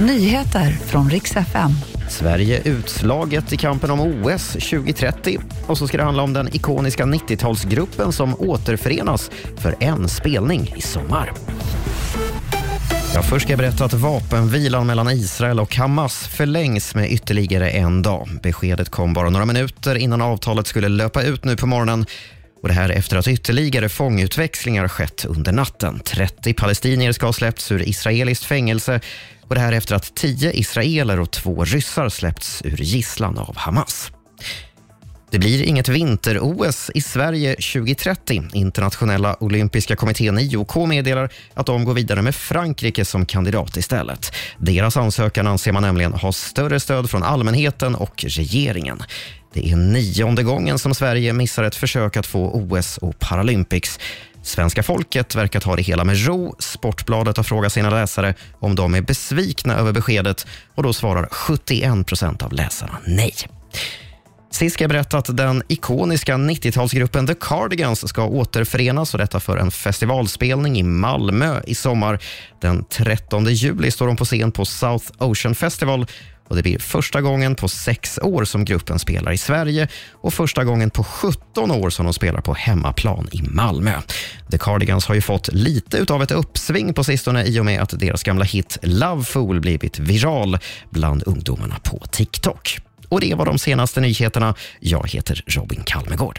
Nyheter från riks FM. Sverige utslaget i kampen om OS 2030. Och så ska det handla om den ikoniska 90-talsgruppen som återförenas för en spelning i sommar. Ja, först ska jag berätta att vapenvilan mellan Israel och Hamas förlängs med ytterligare en dag. Beskedet kom bara några minuter innan avtalet skulle löpa ut nu på morgonen. Och det här efter att ytterligare fångutväxlingar skett under natten. 30 palestinier ska ha släppts ur israeliskt fängelse och det här efter att 10 israeler och två ryssar släppts ur gisslan av Hamas. Det blir inget vinter-OS i Sverige 2030. Internationella olympiska kommittén IOK meddelar att de går vidare med Frankrike som kandidat istället. Deras ansökan anser man nämligen ha större stöd från allmänheten och regeringen. Det är nionde gången som Sverige missar ett försök att få OS och Paralympics. Svenska folket verkar ta det hela med ro. Sportbladet har frågat sina läsare om de är besvikna över beskedet och då svarar 71 procent av läsarna nej. Sist ska jag berätta att den ikoniska 90-talsgruppen The Cardigans ska återförenas och detta för en festivalspelning i Malmö i sommar. Den 13 juli står de på scen på South Ocean Festival och det blir första gången på sex år som gruppen spelar i Sverige och första gången på 17 år som de spelar på hemmaplan i Malmö. The Cardigans har ju fått lite av ett uppsving på sistone i och med att deras gamla hit Love Fool blivit viral bland ungdomarna på TikTok. Och Det var de senaste nyheterna. Jag heter Robin Kalmegård.